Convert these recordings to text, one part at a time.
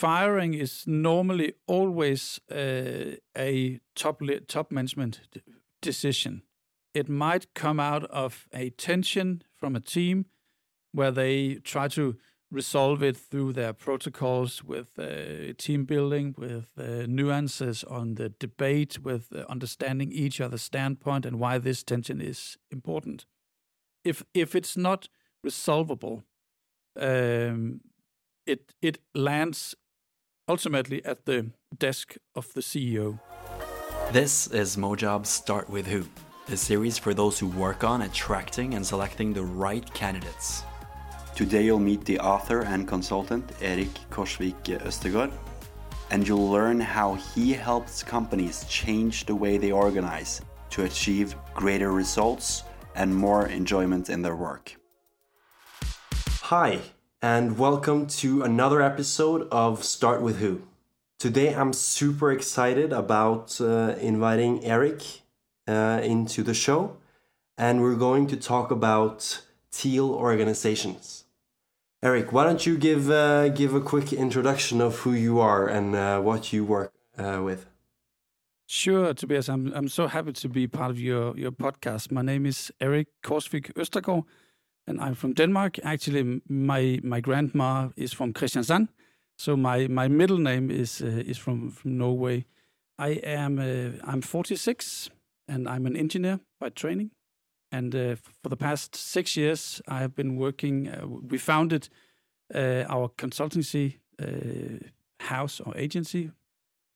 firing is normally always uh, a top top management decision. It might come out of a tension from a team where they try to resolve it through their protocols with uh, team building, with uh, nuances on the debate, with uh, understanding each other's standpoint and why this tension is important. If if it's not resolvable, um, it it lands ultimately at the desk of the CEO. This is Mojob's Start with Who, the series for those who work on attracting and selecting the right candidates. Today you'll meet the author and consultant Erik Korsvik Østergaard, and you'll learn how he helps companies change the way they organize to achieve greater results and more enjoyment in their work. Hi, and welcome to another episode of Start with Who. Today I'm super excited about uh, inviting Erik uh, into the show, and we're going to talk about teal organizations. Erik, why don't you give uh, give a quick introduction of who you are and uh, what you work uh, with? Sure, Tobias. I'm I'm so happy to be part of your your podcast. My name is Erik Korsvik Østergaard, and I'm from Denmark. Actually, my my grandma is from Kristiansand, so my my middle name is uh, is from from Norway. I am uh, I'm 46, and I'm an engineer by training. And uh, for the past six years, I have been working. Uh, we founded uh, our consultancy uh, house or agency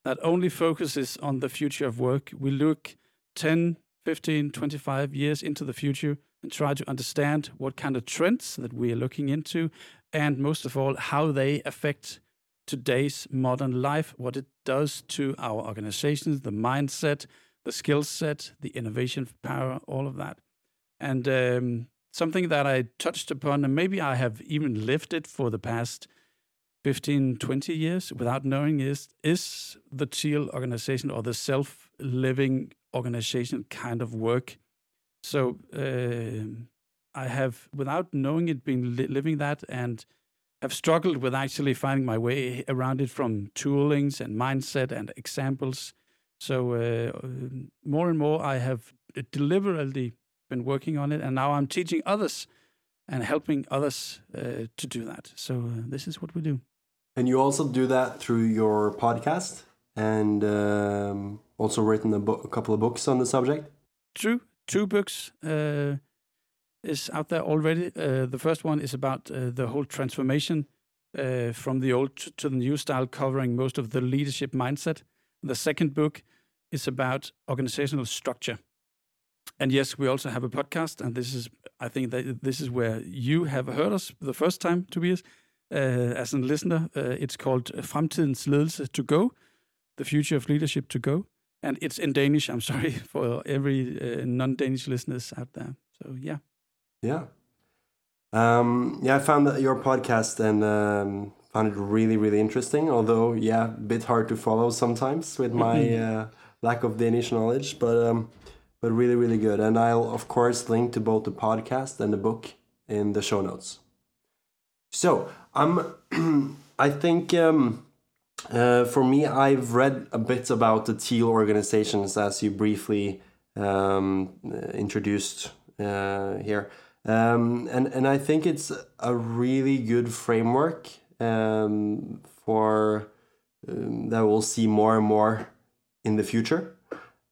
that only focuses on the future of work. We look 10, 15, 25 years into the future and try to understand what kind of trends that we are looking into, and most of all, how they affect today's modern life, what it does to our organizations, the mindset, the skill set, the innovation power, all of that. And um, something that I touched upon, and maybe I have even lived it for the past 15, 20 years without knowing is, is the teal organization or the self living organization kind of work. So uh, I have, without knowing it, been li- living that and have struggled with actually finding my way around it from toolings and mindset and examples. So uh, more and more, I have deliberately been working on it, and now I'm teaching others and helping others uh, to do that. So uh, this is what we do. And you also do that through your podcast, and um, also written a, a, couple of books on the subject. True, two books uh, is out there already. Uh, the first one is about uh, the whole transformation uh, from the old to the new style, covering most of the leadership mindset. The second book is about organizational structure and yes, we also have a podcast, and this is, I think that this is where you have heard us the first time, Tobias, uh, as a listener. Uh, it's called Fremtidens Ledelse to Go, the future of leadership to go, and it's in Danish. I'm sorry for every uh, non-Danish listeners out there. So yeah, yeah, um, yeah. I found that your podcast and um, found it really, really interesting. Although, yeah, a bit hard to follow sometimes with my uh, lack of Danish knowledge, but. Um, but really, really good. And I'll, of course, link to both the podcast and the book in the show notes. So, I'm, I think um, uh, for me, I've read a bit about the teal organizations as you briefly um, introduced uh, here. Um, and, and I think it's a really good framework um, for um, that we'll see more and more in the future.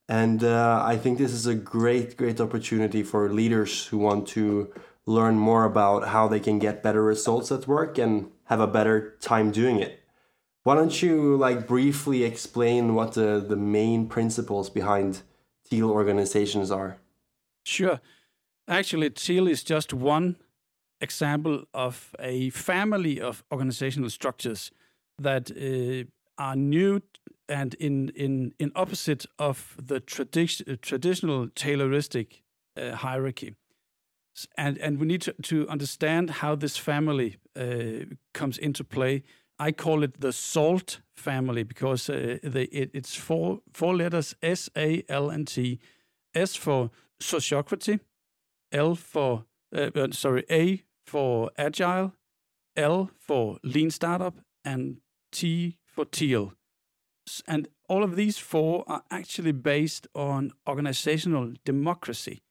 And uh, I think this is a great, great opportunity for leaders who want to learn more about how they can get better results at work and have a better time doing it. Why don't you like briefly explain what the, the main principles behind teal organizations are? Sure. Actually, teal is just one example of a family of organizational structures that uh, are new and in in in opposite of the tradi- traditional Tayloristic uh, hierarchy. And and we need to, to understand how this family uh, comes into play. I call it the SALT family because uh, it, it's four four letters S A L N T. S for sociocracy, L for uh, uh, sorry A for agile, L for lean startup, and T for Teal. And all of these four are actually based on organizational democracy.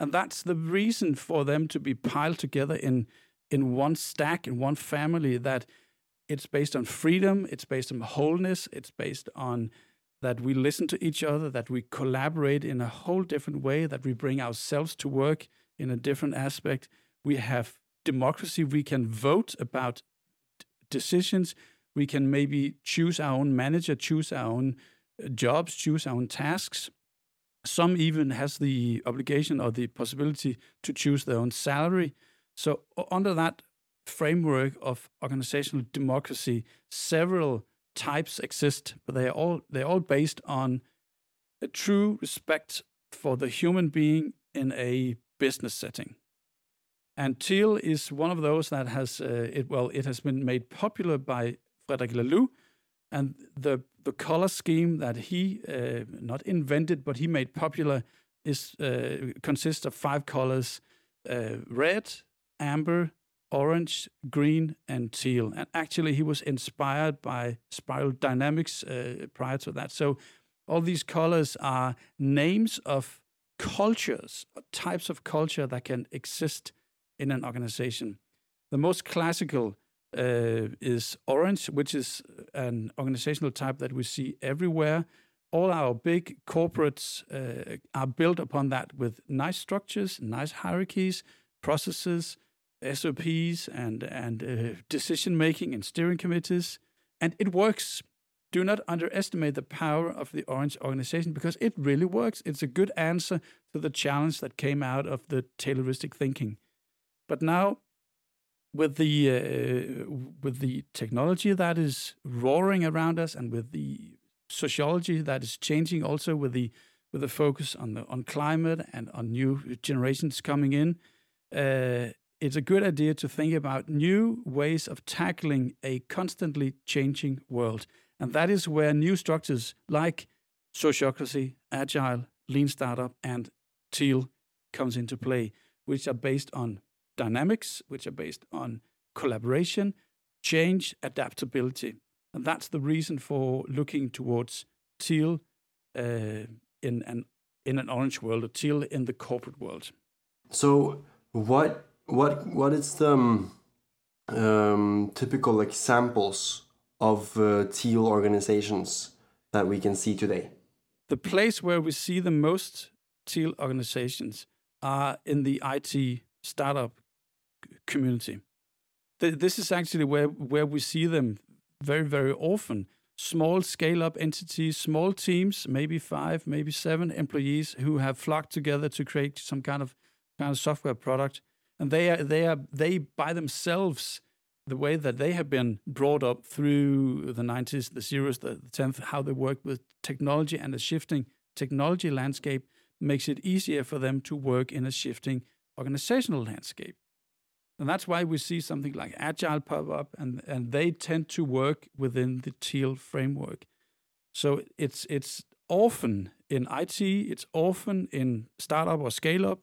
And that's the reason for them to be piled together in, in one stack, in one family, that it's based on freedom, it's based on wholeness, it's based on that we listen to each other, that we collaborate in a whole different way, that we bring ourselves to work in a different aspect. We have democracy, we can vote about decisions, we can maybe choose our own manager, choose our own uh, jobs, choose our own tasks. Some even has the obligation or the possibility to choose their own salary. So under that framework of organizational democracy, several types exist, but they are all they're all based on a true respect for the human being in a business setting. And Teal is one of those that has uh, it well it has been made popular by Frederic Laloux, and the the color scheme that he uh, not invented but he made popular is uh, consists of five colors: uh, red, amber, orange, green, and teal. And actually, he was inspired by spiral dynamics uh, prior to that. So, all these colors are names of cultures, types of culture that can exist in an organization. The most classical uh, is orange, which is an organizational type that we see everywhere. All our big corporates uh, are built upon that with nice structures, nice hierarchies, processes, SOPs and and uh, decision making and steering committees, and it works. Do not underestimate the power of the Orange organization because it really works. It's a good answer to the challenge that came out of the Tayloristic thinking. But now, with the uh, with the technology that is roaring around us, and with the sociology that is changing, also with the with the focus on the on climate and on new generations coming in, uh, it's a good idea to think about new ways of tackling a constantly changing world. And that is where new structures like sociocracy, agile, lean startup, and teal comes into play, which are based on dynamics, which are based on collaboration, change, adaptability. And that's the reason for looking towards teal uh, in an in an orange world, or teal in the corporate world. So, what what what is the um, um, typical examples of uh, teal organizations that we can see today? The place where we see the most teal organizations are in the IT startup community. This is actually where where we see them very very often. Small scale up entities, small teams, maybe five, maybe seven employees who have flocked together to create some kind of kind of software product and they are they are they by themselves the way that they have been brought up through the 90s the zeros the, the 10th how they work with technology and a shifting technology landscape makes it easier for them to work in a shifting organizational landscape. And that's why we see something like agile pop up and and they tend to work within the teal framework. So it's it's often in IT it's often in startup or scale up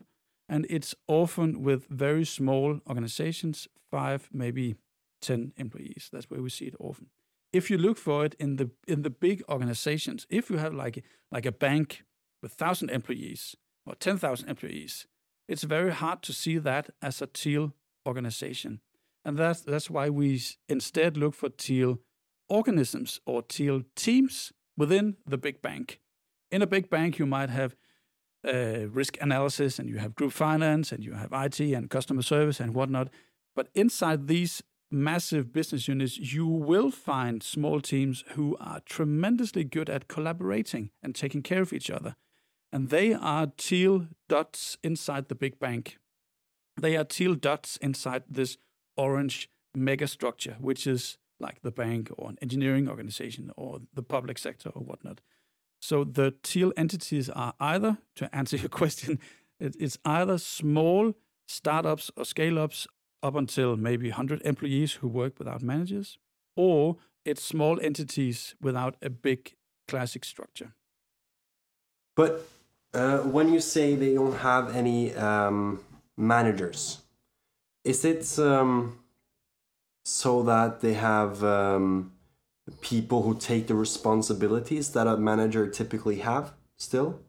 and it's often with very small organizations, five, maybe 10 employees. That's where we see it often. If you look for it in the in the big organizations, if you have like like a bank with 1000 employees or 10,000 employees, it's very hard to see that as a teal organization. And that's that's why we instead look for teal organisms or teal teams within the big bank. In a big bank, you might have uh, risk analysis and you have group finance and you have IT and customer service and whatnot. But inside these massive business units, you will find small teams who are tremendously good at collaborating and taking care of each other. And they are teal dots inside the big bank. They are teal dots inside this orange mega structure, which is like the bank or an engineering organization or the public sector or whatnot. So the teal entities are either, to answer your question, it's either small startups or scale ups up until maybe 100 employees who work without managers, or it's small entities without a big classic structure. But uh, when you say they don't have any um, managers, is it um, so that they have um, people who take the responsibilities that a manager typically have still,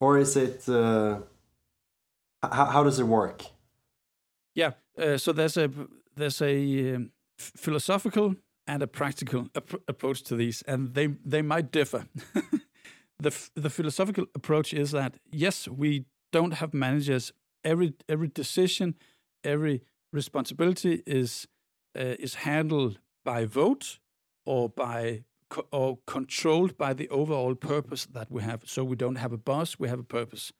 or is it? Uh, how, how does it work? Yeah, uh, so there's a there's a um, philosophical and a practical ap approach to these, and they they might differ. the the philosophical approach is that yes, we don't have managers. Every every decision, every responsibility is uh, is handled by vote or by or controlled by the overall purpose that we have. So we don't have a boss; we have a purpose.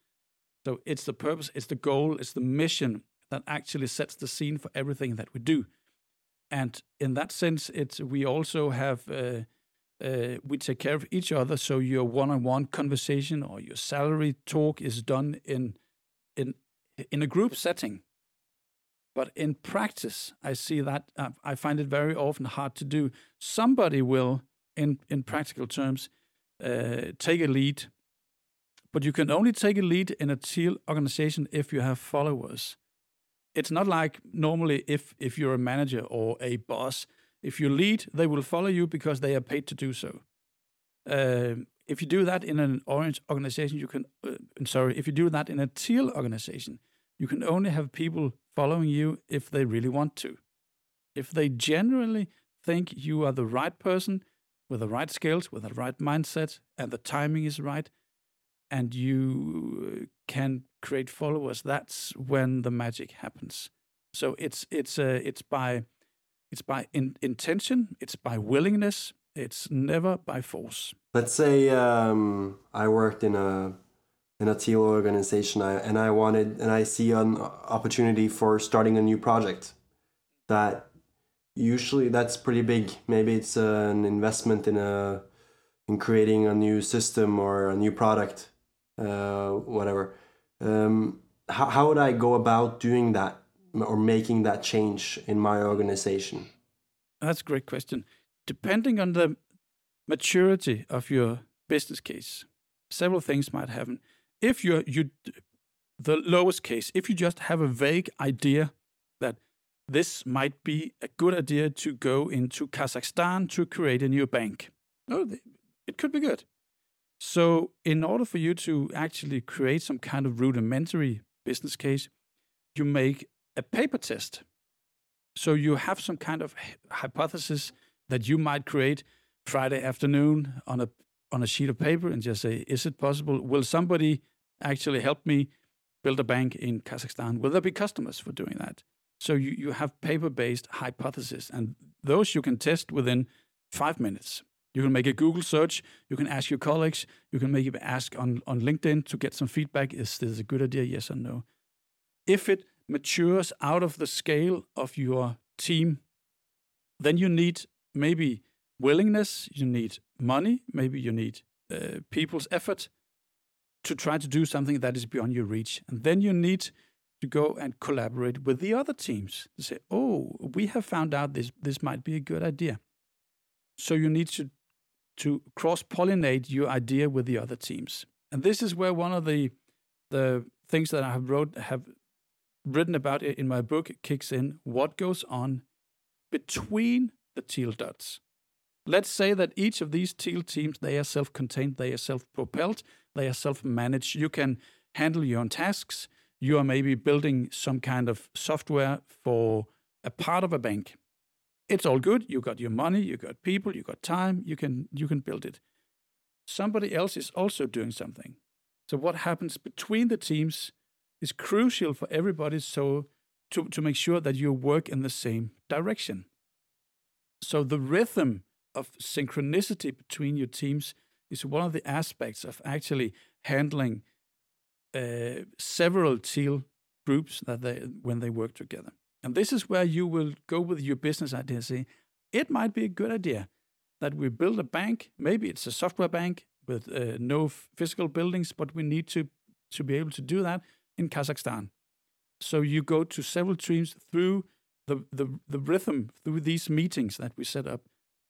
So it's the purpose, it's the goal, it's the mission that actually sets the scene for everything that we do. And in that sense, it's we also have uh, uh, we take care of each other. So your one-on-one conversation or your salary talk is done in in in a group setting. But in practice, I see that uh, I find it very often hard to do. Somebody will, in in practical terms, uh, take a lead, but you can only take a lead in a teal organization if you have followers. It's not like normally if if you're a manager or a boss, if you lead, they will follow you because they are paid to do so. Uh, if you do that in an orange organization, you can. Uh, sorry, if you do that in a teal organization, you can only have people following you if they really want to. If they generally think you are the right person with the right skills, with the right mindset, and the timing is right, and you can create followers, that's when the magic happens. So it's it's uh, it's by it's by in, intention, it's by willingness, it's never by force. Let's say um, I worked in a in a teal organization I, and I wanted and I see an opportunity for starting a new project that usually that's pretty big. Maybe it's an investment in a in creating a new system or a new product, uh, whatever. Um, how, how would I go about doing that or making that change in my organization? That's a great question. Depending on the maturity of your business case, several things might happen. If you're you the lowest case, if you just have a vague idea that this might be a good idea to go into Kazakhstan to create a new bank. Oh, it could be good. So, in order for you to actually create some kind of rudimentary business case, you make a paper test. So you have some kind of hypothesis that you might create Friday afternoon on a on a sheet of paper and just say, is it possible? Will somebody actually help me build a bank in Kazakhstan? Will there be customers for doing that? So you, you have paper-based hypotheses, and those you can test within five minutes. You can make a Google search. You can ask your colleagues. You can maybe ask on, on LinkedIn to get some feedback. Is this a good idea? Yes or no? If it matures out of the scale of your team, then you need maybe willingness, you need money, maybe you need uh, people's effort to try to do something that is beyond your reach. And then you need to go and collaborate with the other teams to say, oh, we have found out this, this might be a good idea. So you need to, to cross pollinate your idea with the other teams. And this is where one of the, the things that I have wrote have written about in my book kicks in what goes on between the teal dots. Let's say that each of these teal teams they are self-contained, they are self-propelled, they are self-managed. You can handle your own tasks. You are maybe building some kind of software for a part of a bank. It's all good. You got your money, you got people, you got time. You can you can build it. Somebody else is also doing something. So what happens between the teams is crucial for everybody so to, to make sure that you work in the same direction. So the rhythm of synchronicity between your teams is one of the aspects of actually handling uh, several teal groups that they when they work together. And this is where you will go with your business idea. Say, it might be a good idea that we build a bank. Maybe it's a software bank with uh, no physical buildings, but we need to to be able to do that in Kazakhstan. So you go to several streams through the, the, the rhythm, through these meetings that we set up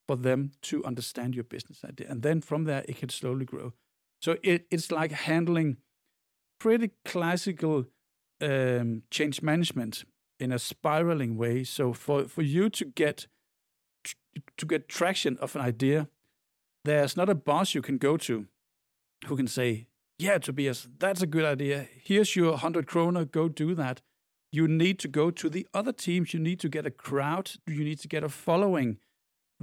for them to understand your business idea. And then from there, it can slowly grow. So it, it's like handling pretty classical um, change management in a spiraling way. So for, for you to get to get traction of an idea, there's not a boss you can go to who can say, "Yeah, Tobias, that's a good idea. Here's your hundred kroner. Go do that." You need to go to the other teams. You need to get a crowd. You need to get a following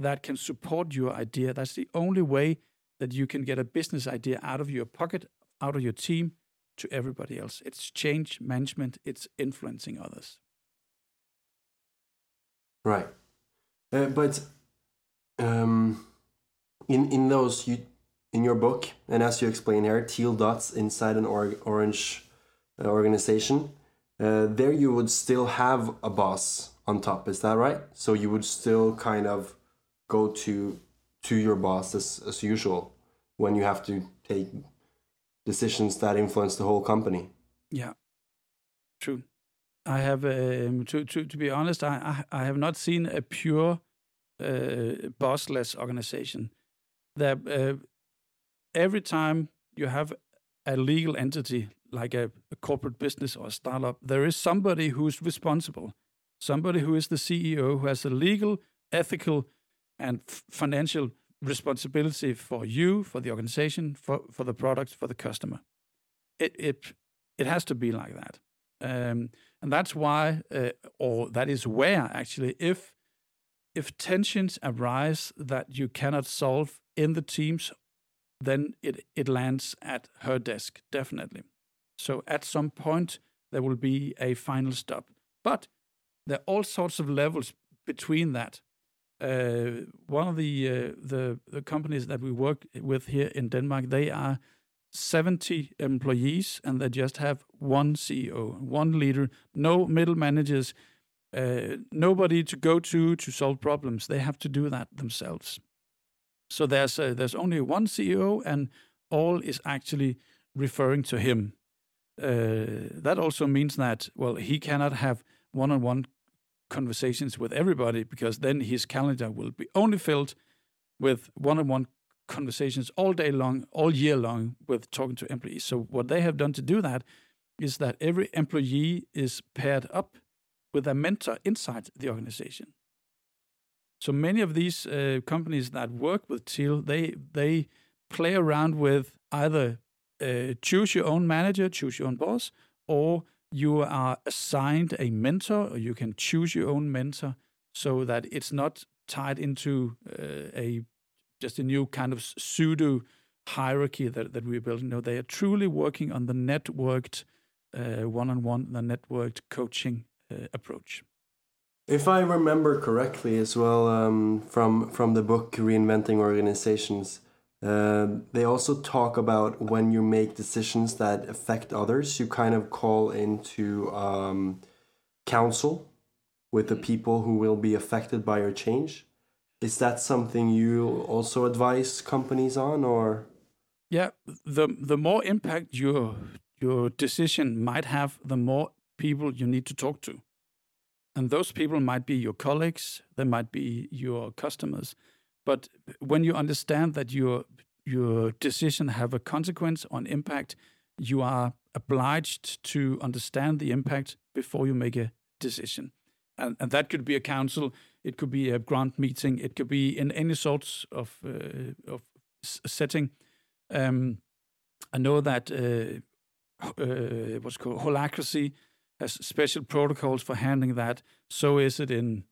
that can support your idea. That's the only way that you can get a business idea out of your pocket, out of your team, to everybody else. It's change management. It's influencing others. Right, uh, but um, in in those you in your book, and as you explain here, teal dots inside an or orange uh, organization. Uh, there you would still have a boss on top. Is that right? So you would still kind of go to to your boss as, as usual when you have to take decisions that influence the whole company. Yeah, true. I have um, to to to be honest, I I, I have not seen a pure uh, bossless organization. That uh, every time you have a legal entity like a, a, corporate business or a startup, there is somebody who's responsible, somebody who is the CEO who has a legal, ethical, and financial responsibility for you, for the organization, for, for the product, for the customer. It it it has to be like that, um, and that's why, uh, or that is where actually, if if tensions arise that you cannot solve in the teams, then it it lands at her desk definitely. So at some point there will be a final stop, but there are all sorts of levels between that uh, one of the, uh, the the companies that we work with here in Denmark, they are 70 employees and they just have one CEO, one leader, no middle managers, uh, nobody to go to to solve problems. They have to do that themselves. So there's uh, there's only one CEO, and all is actually referring to him. Uh, that also means that well, he cannot have one-on-one conversations with everybody because then his calendar will be only filled with one-on-one conversations all day long, all year long with talking to employees. So what they have done to do that is that every employee is paired up with a mentor inside the organization. So many of these uh, companies that work with Teal, they they play around with either uh, choose your own manager, choose your own boss, or you are assigned a mentor, or you can choose your own mentor, so that it's not tied into uh, a just a new kind of pseudo hierarchy that, that we're building. No, they are truly working on the networked uh, one-on-one, the networked coaching uh, approach. If I remember correctly, as well um, from from the book Reinventing Organizations, uh, they also talk about when you make decisions that affect others, you kind of call into um, counsel with the people who will be affected by your change. Is that something you also advise companies on, or? Yeah, the the more impact your your decision might have, the more people you need to talk to, and those people might be your colleagues, they might be your customers, but when you understand that your your decision have a consequence on impact, you are obliged to understand the impact before you make a decision. And, and that could be a council, it could be a grant meeting, it could be in any sorts of uh, of setting. Um, I know that uh, uh, what's called holacracy has special protocols for handling that. So is it in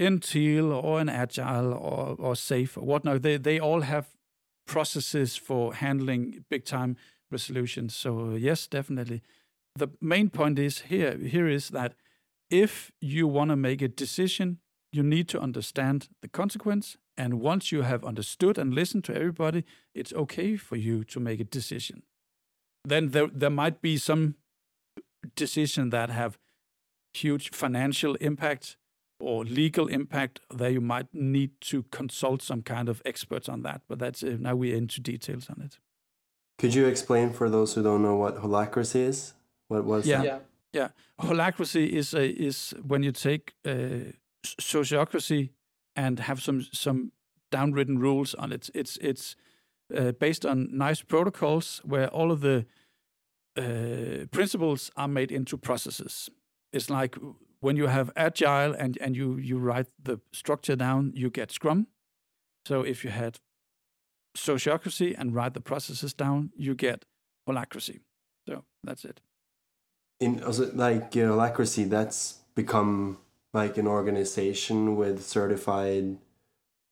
in Teal or in Agile or, or Safe or whatnot. They they all have processes for handling big time resolutions. So yes, definitely. The main point is here here is that if you want to make a decision, you need to understand the consequence. And once you have understood and listened to everybody, it's okay for you to make a decision. Then there there might be some decision that have huge financial impact or legal impact, there you might need to consult some kind of experts on that. But that's uh, now we're into details on it. Could you explain for those who don't know what holacracy is? What was yeah. that? Yeah, yeah. Holacracy is a, is when you take uh, sociocracy and have some some downwritten rules on it. It's it's uh, based on nice protocols where all of the uh, principles are made into processes. It's like when you have agile and and you you write the structure down, you get Scrum. So if you had sociocracy and write the processes down, you get holacracy. So that's it. In also like you know, holacracy, that's become like an organization with certified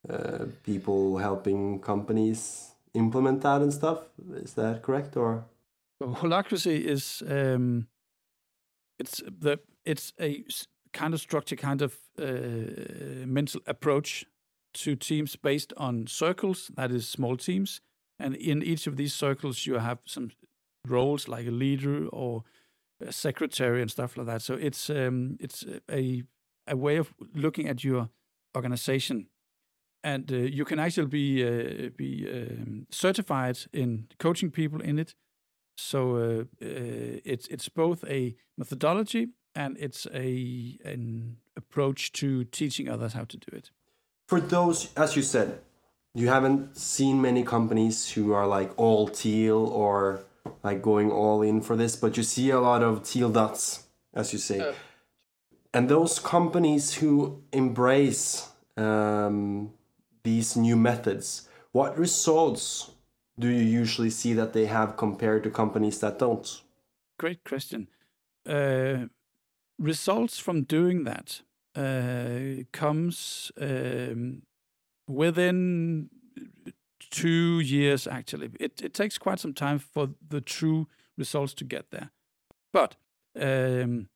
uh, people helping companies implement that and stuff. Is that correct or? So holacracy is um, it's the it's a kind of structure, kind of uh, mental approach to teams based on circles. That is small teams, and in each of these circles, you have some roles like a leader or a secretary and stuff like that. So it's um, it's a a way of looking at your organization, and uh, you can actually be uh, be um, certified in coaching people in it. So uh, uh it's it's both a methodology and it's a an approach to teaching others how to do it. For those, as you said, you haven't seen many companies who are like all teal or like going all in for this, but you see a lot of teal dots, as you say. Uh. And those companies who embrace um, these new methods, what results do you usually see that they have compared to companies that don't? Great question. Uh, results from doing that uh, comes um, within two years actually. It, it takes quite some time for the true results to get there. But um,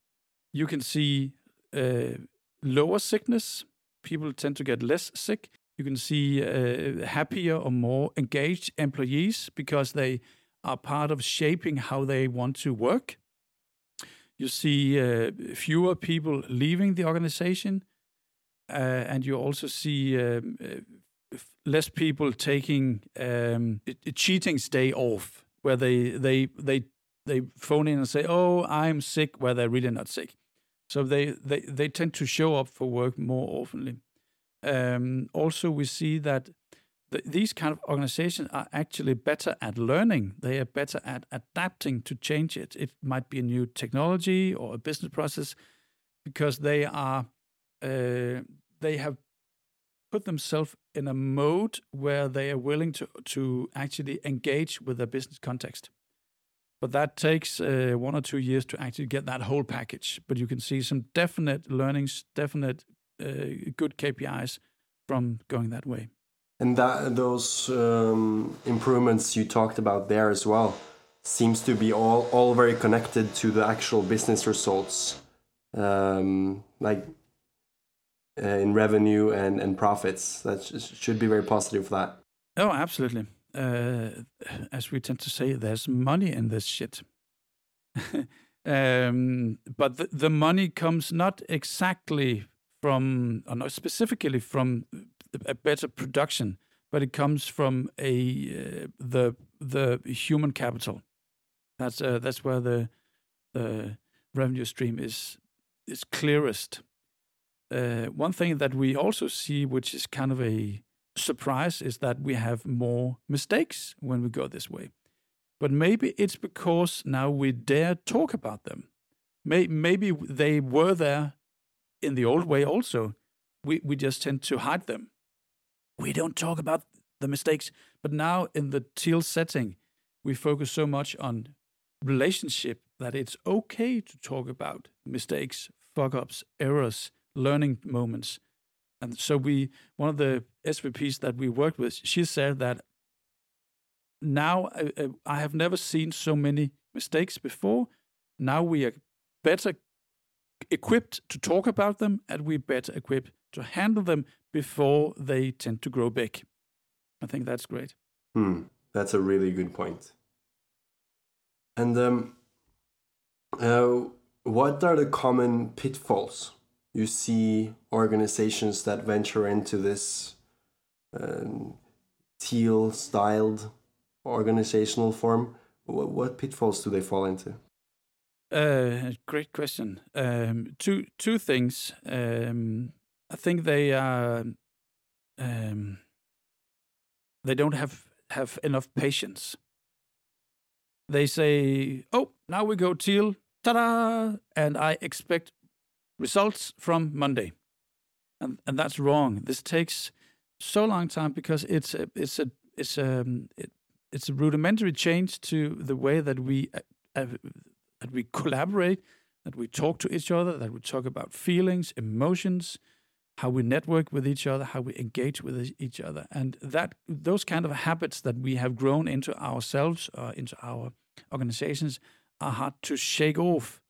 you can see uh, lower sickness. People tend to get less sick. You can see uh, happier or more engaged employees because they are part of shaping how they want to work you see uh, fewer people leaving the organization, uh, and you also see um, uh, less people taking um, a cheating day off, where they they they they phone in and say, "Oh, I'm sick," where they're really not sick. So they they they tend to show up for work more oftenly. Um, also, we see that these kind of organizations are actually better at learning. They are better at adapting to change it. It might be a new technology or a business process, because they are uh, they have put themselves in a mode where they are willing to to actually engage with the business context. But that takes uh, one or two years to actually get that whole package. But you can see some definite learnings, definite uh, good KPIs from going that way and that those um, improvements you talked about there as well seems to be all all very connected to the actual business results um, like uh, in revenue and and profits. That should be very positive for that. Oh absolutely. Uh, as we tend to say there's money in this shit. Um, but the, the money comes not exactly from or not specifically from a better production, but it comes from a uh, the the human capital. That's uh, that's where the the revenue stream is is clearest. Uh, one thing that we also see, which is kind of a surprise, is that we have more mistakes when we go this way. But maybe it's because now we dare talk about them. May, maybe they were there in the old way also. We, we just tend to hide them we don't talk about the mistakes. But now in the teal setting, we focus so much on relationship that it's okay to talk about mistakes, fuck ups, errors, learning moments. And so we, one of the SVPs that we worked with, she said that now I, uh, uh, I have never seen so many mistakes before. Now we are better equipped to talk about them and we're better equipped to handle them before they tend to grow big. I think that's great. Hmm, that's a really good point. And um, uh, what are the common pitfalls you see organizations that venture into this um, teal styled organizational form? What, what, pitfalls do they fall into? Uh, great question. Um, two two things. Um, I think they are um, they don't have have enough patience. They say, "Oh, now we go teal, ta-da!" and I expect results from Monday, and and that's wrong. This takes so long time because it's a, it's a it's a um, it, it's a rudimentary change to the way that we uh, uh, that we collaborate, that we talk to each other, that we talk about feelings, emotions, how we network with each other, how we engage with each other, and that those kind of habits that we have grown into ourselves uh, into our organizations are hard to shake off.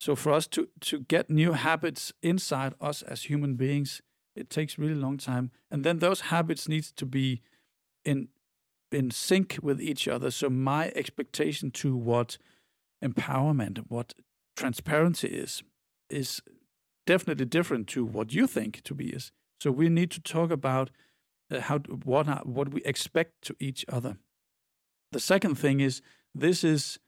So for us to to get new habits inside us as human beings, it takes really long time, and then those habits need to be in in sync with each other. So my expectation to what empowerment, what transparency is, is definitely different to what you think to be is. So we need to talk about uh, how what are, what we expect to each other. The second thing is this is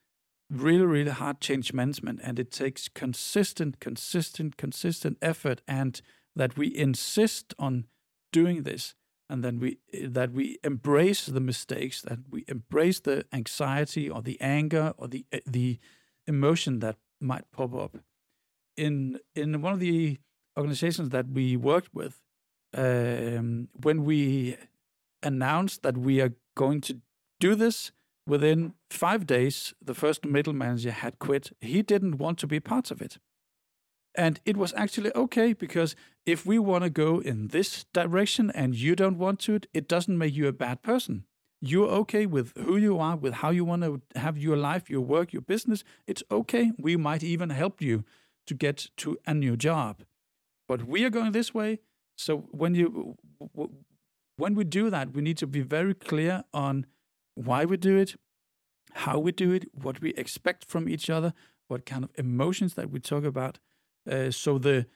really really hard change management, and it takes consistent, consistent, consistent effort, and that we insist on doing this, and then we that we embrace the mistakes, that we embrace the anxiety or the anger or the the emotion that might pop up in in one of the organizations that we worked with, um, when we announced that we are going to do this, within five days, the first middle manager had quit. He didn't want to be part of it. And it was actually okay because if we want to go in this direction and you don't want to, it doesn't make you a bad person. You're okay with who you are, with how you want to have your life, your work, your business. It's okay. We might even help you to get to a new job. But we are going this way. So when you when we do that, we need to be very clear on why we do it, how we do it, what we expect from each other, what kind of emotions that we talk about. Uh, so the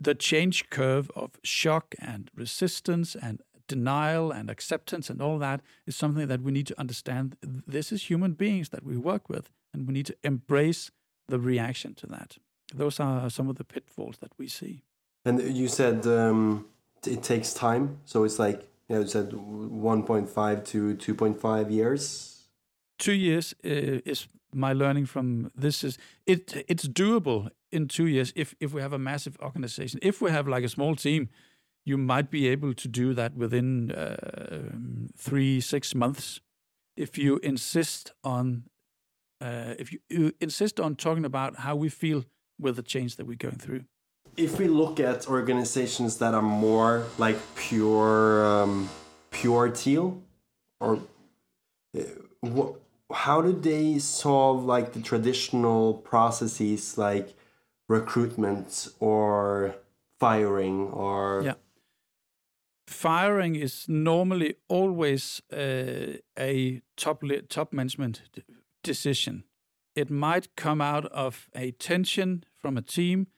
the change curve of shock and resistance and denial and acceptance and all that is something that we need to understand. This is human beings that we work with, and we need to embrace the reaction to that those are some of the pitfalls that we see. And you said um, it takes time, so it's like you, know, you said 1.5 to 2.5 years. Two years uh, is my learning from this. Is it? It's doable in two years if if we have a massive organization. If we have like a small team, you might be able to do that within uh, three six months. If you insist on uh, if you, you, insist on talking about how we feel with the change that we're going through. If we look at organizations that are more like pure um, pure teal, or uh, what, how do they solve like the traditional processes like recruitment or firing or yeah firing is normally always uh, a top top management decision it might come out of a tension from a team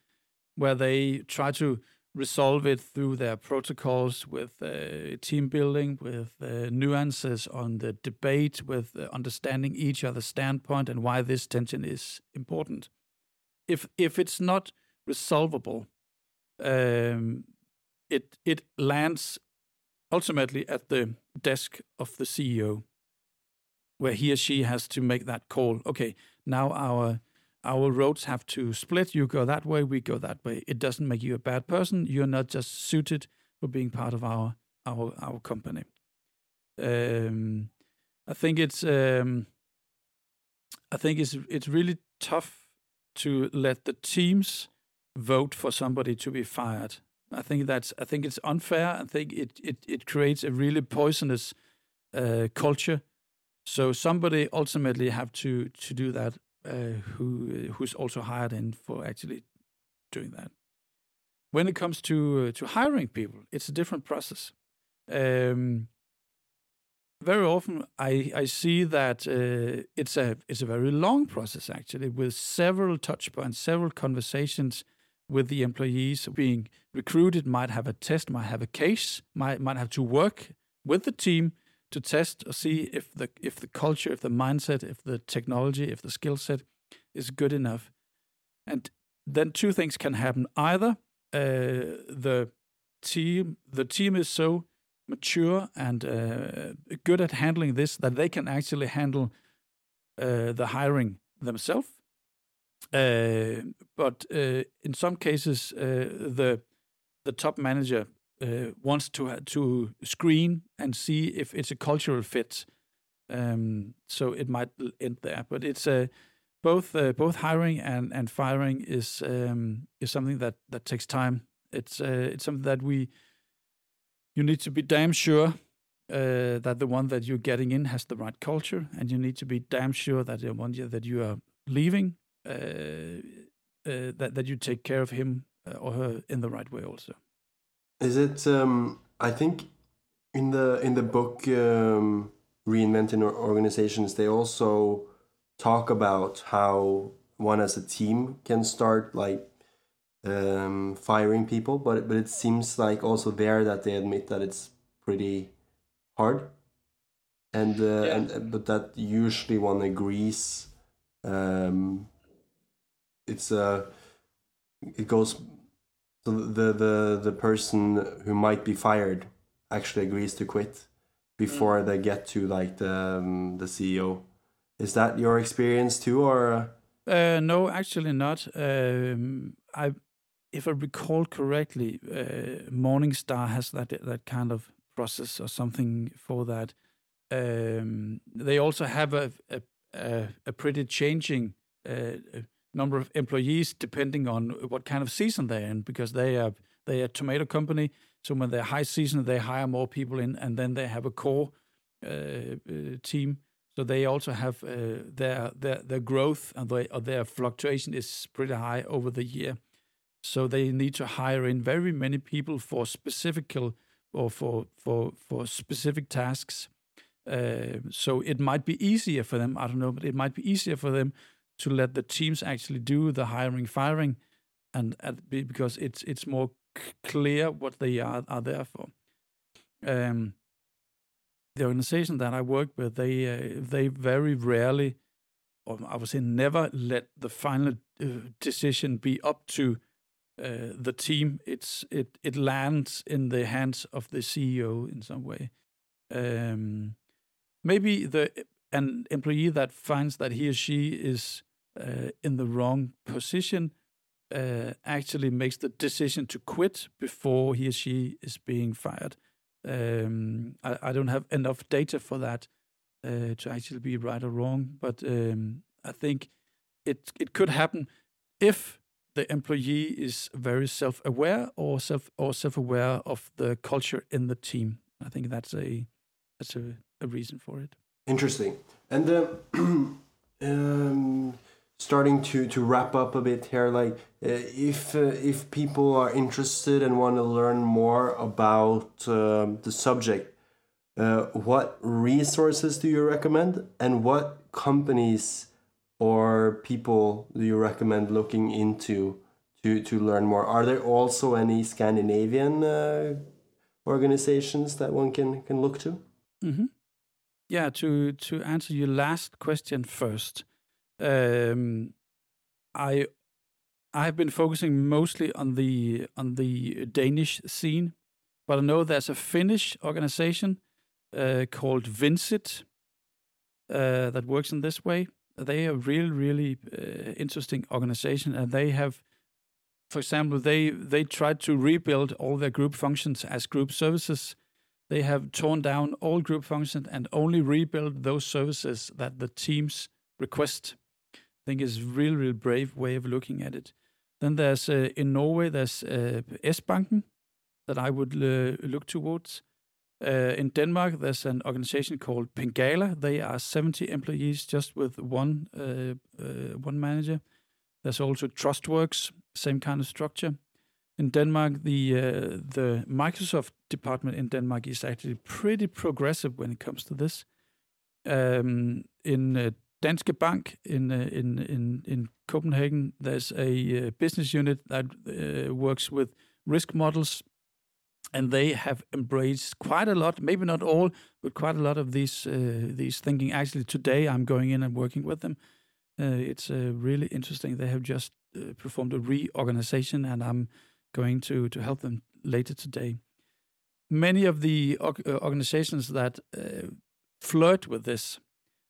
where they try to resolve it through their protocols with uh, team building, with uh, nuances on the debate, with uh, understanding each other's standpoint and why this tension is important. If if it's not resolvable, um, it it lands ultimately at the desk of the CEO, where he or she has to make that call. Okay, now our our roads have to split. You go that way, we go that way. It doesn't make you a bad person. You're not just suited for being part of our our our company. Um, I think it's um, I think it's it's really tough to let the teams vote for somebody to be fired. I think that's I think it's unfair. I think it it it creates a really poisonous uh, culture so somebody ultimately have to to do that. Uh, who who's also hired in for actually doing that. When it comes to uh, to hiring people, it's a different process. Um, very often, I I see that uh, it's a it's a very long process actually, with several touch points, several conversations with the employees being recruited. Might have a test, might have a case, might might have to work with the team to test or see if the if the culture, if the mindset, if the technology, if the skill set is good enough. And then two things can happen: either uh, the team the team is so mature and uh, good at handling this that they can actually handle uh, the hiring themselves, Uh, but uh, in some cases, uh, the the top manager uh, wants to to screen and see if it's a cultural fit. Um, so it might end there. But it's a both uh, both hiring and, and firing is um, is something that, that takes time. It's uh, it's something that we you need to be damn sure uh, that the one that you're getting in has the right culture, and you need to be damn sure that the one that you are leaving uh, uh, that that you take care of him uh, or her in the right way also. Is it? Um, I think in the in the book um, reinventing organizations, they also talk about how one as a team can start like um, firing people, but but it seems like also there that they admit that it's pretty hard, and uh, yeah. and but that usually one agrees. Um, it's a uh, it goes so the the the person who might be fired actually agrees to quit before mm. they get to like the um, the CEO is that your experience too, or? Uh, no, actually not. Um, I, if I recall correctly, uh, Morningstar has that that kind of process or something for that. Um, they also have a a, a pretty changing uh, number of employees depending on what kind of season they're in, because they are they are a tomato company. So when they're high season, they hire more people in, and then they have a core uh, uh, team so they also have uh, their their their growth and their, their fluctuation is pretty high over the year. So they need to hire in very many people for specific or for for for specific tasks. Uh, so it might be easier for them. I don't know, but it might be easier for them to let the teams actually do the hiring, firing, and, and because it's it's more clear what they are are there for. Um, the organization that I work with, they uh, they very rarely, or I would say never, let the final uh, decision be up to uh, the team. It's it it lands in the hands of the CEO in some way. Um, maybe the an employee that finds that he or she is uh, in the wrong position uh, actually makes the decision to quit before he or she is being fired. Um, I, I, don't have enough data for that uh, to actually be right or wrong, but um, I think it it could happen if the employee is very self-aware or self or self-aware of the culture in the team. I think that's a that's a, a reason for it. Interesting. And uh, um, starting to to wrap up a bit here like uh, if uh, if people are interested and want to learn more about uh, the subject uh, what resources do you recommend and what companies or people do you recommend looking into to to learn more are there also any scandinavian uh, organizations that one can can look to mm -hmm. Yeah to to answer your last question first um, I I've been focusing mostly on the on the Danish scene, but I know there's a Finnish organization uh, called Vincit uh, that works in this way. They are a really really uh, interesting organization, and they have, for example, they they tried to rebuild all their group functions as group services. They have torn down all group functions and only rebuild those services that the teams request I think is a really, really brave way of looking at it. Then there's uh, in Norway there's uh, S-Banken that I would uh, look towards. Uh, in Denmark, there's an organization called Pengala. They are 70 employees just with one uh, uh, one manager. There's also TrustWorks, same kind of structure. In Denmark, the uh, the Microsoft department in Denmark is actually pretty progressive when it comes to this. Um, in uh, Danske Bank in uh, in in in Copenhagen. There's a uh, business unit that uh, works with risk models, and they have embraced quite a lot. Maybe not all, but quite a lot of these uh, these thinking. Actually, today I'm going in and working with them. It's really interesting. They have just performed a reorganization, and I'm going to to help them later today. Many of the organizations that flirt with this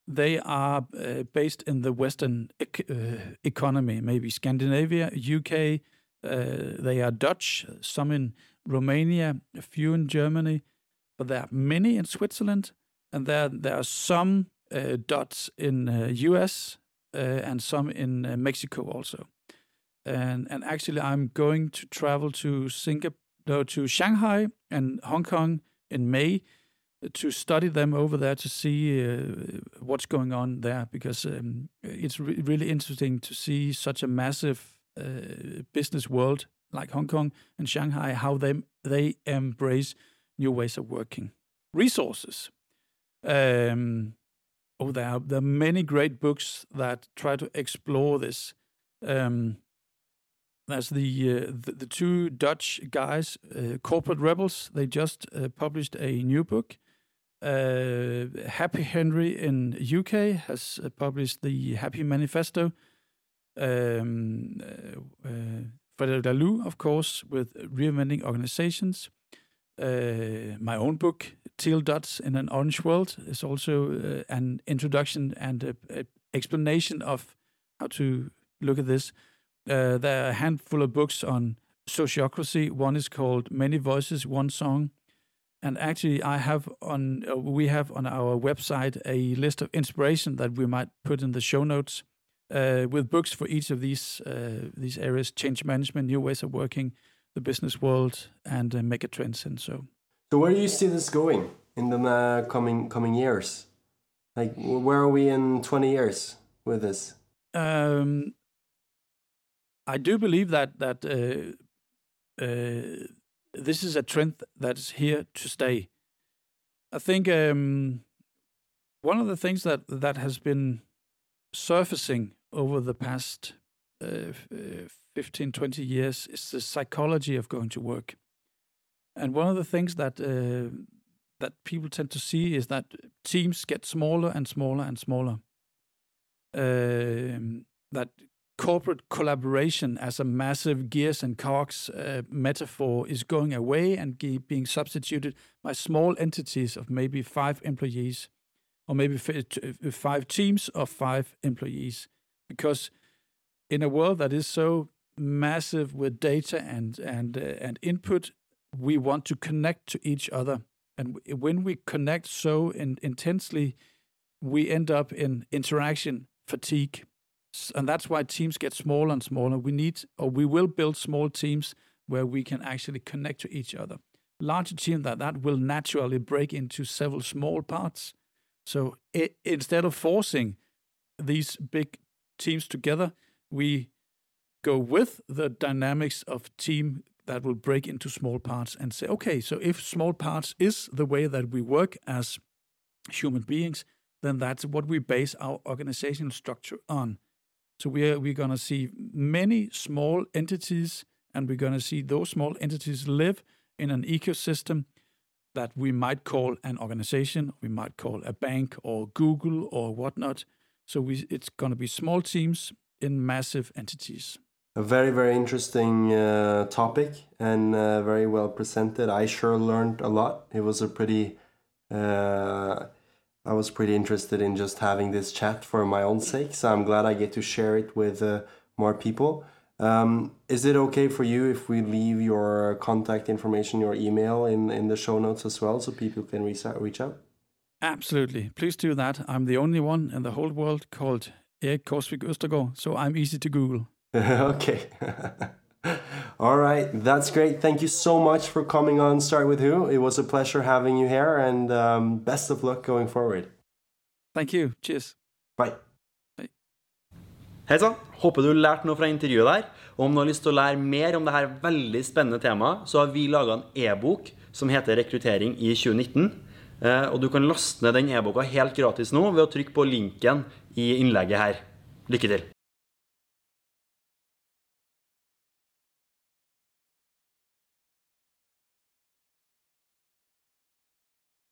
they are uh, based in the Western uh, economy, maybe Scandinavia, UK. Uh, they are Dutch, some in Romania, a few in Germany, but there are many in Switzerland, and there there are some uh, Dutch in US uh, and some in Mexico also. And and actually, I'm going to travel to Singapore, to Shanghai and Hong Kong in May to study them over there to see uh, what's going on there because um, it's re really interesting to see such a massive uh, business world like Hong Kong and Shanghai how they they embrace new ways of working. Resources. Um, oh, there are, there are many great books that try to explore this. Um, there's the, uh, the, the two Dutch guys, uh, Corporate Rebels. They just uh, published a new book uh, Happy Henry in UK has uh, published the Happy Manifesto. Um, uh, Frederic Laloux, of course, with Reinventing Organizations. My own book, Teal Dots in an Orange World, is also an introduction and a, a explanation of how to look at this. Uh, there are a handful of books on sociocracy. One is called Many Voices, One Song. And actually, I have on uh, we have on our website a list of inspiration that we might put in the show notes uh, with books for each of these uh, these areas: change management, new ways of working, the business world, and uh, megatrends, and so. So, where do you see this going in the uh, coming coming years? Like, where are we in twenty years with this? Um, I do believe that that uh, uh, this is a trend that's here to stay. I think um, one of the things that that has been surfacing over the past uh, uh 15, 20 years is the psychology of going to work. And one of the things that uh, that people tend to see is that teams get smaller and smaller and smaller. Um, that corporate collaboration as a massive gears and cogs uh, metaphor is going away and being substituted by small entities of maybe five employees or maybe uh, five teams of five employees. Because in a world that is so massive with data and and uh, and input we want to connect to each other. And when we connect so in, intensely we end up in interaction fatigue and that's why teams get smaller and smaller. We need, or we will build small teams where we can actually connect to each other. Larger team that that will naturally break into several small parts. So it, instead of forcing these big teams together, we go with the dynamics of team that will break into small parts and say, okay, so if small parts is the way that we work as human beings, then that's what we base our organizational structure on. So we're we're going to see many small entities, and we're going to see those small entities live in an ecosystem that we might call an organization, we might call a bank or Google or whatnot. So we, it's going to be small teams in massive entities. A very very interesting uh, topic and uh, very well presented. I sure learned a lot. It was a pretty uh, I was pretty interested in just having this chat for my own sake. So I'm glad I get to share it with uh, more people. Um, is it okay for you if we leave your contact information, your email in, in the show notes as well so people can reach out? Reach out? Absolutely. Please do that. I'm the only one in the whole world called Erik Korsvik Østergaard, so I'm easy to Google. okay. All right, that's great. Thank you so much for coming on Start With Who. It was a pleasure having you here and um, best of luck going forward. Thank you. Cheers. Bye. Hei sann. Håper du lærte noe fra intervjuet der. Og om du har lyst til å lære mer om dette veldig spennende temaet, så har vi laga en e-bok som heter 'Rekruttering i 2019'. Eh, og du kan laste ned den e-boka helt gratis nå ved å trykke på linken i innlegget her. Lykke til.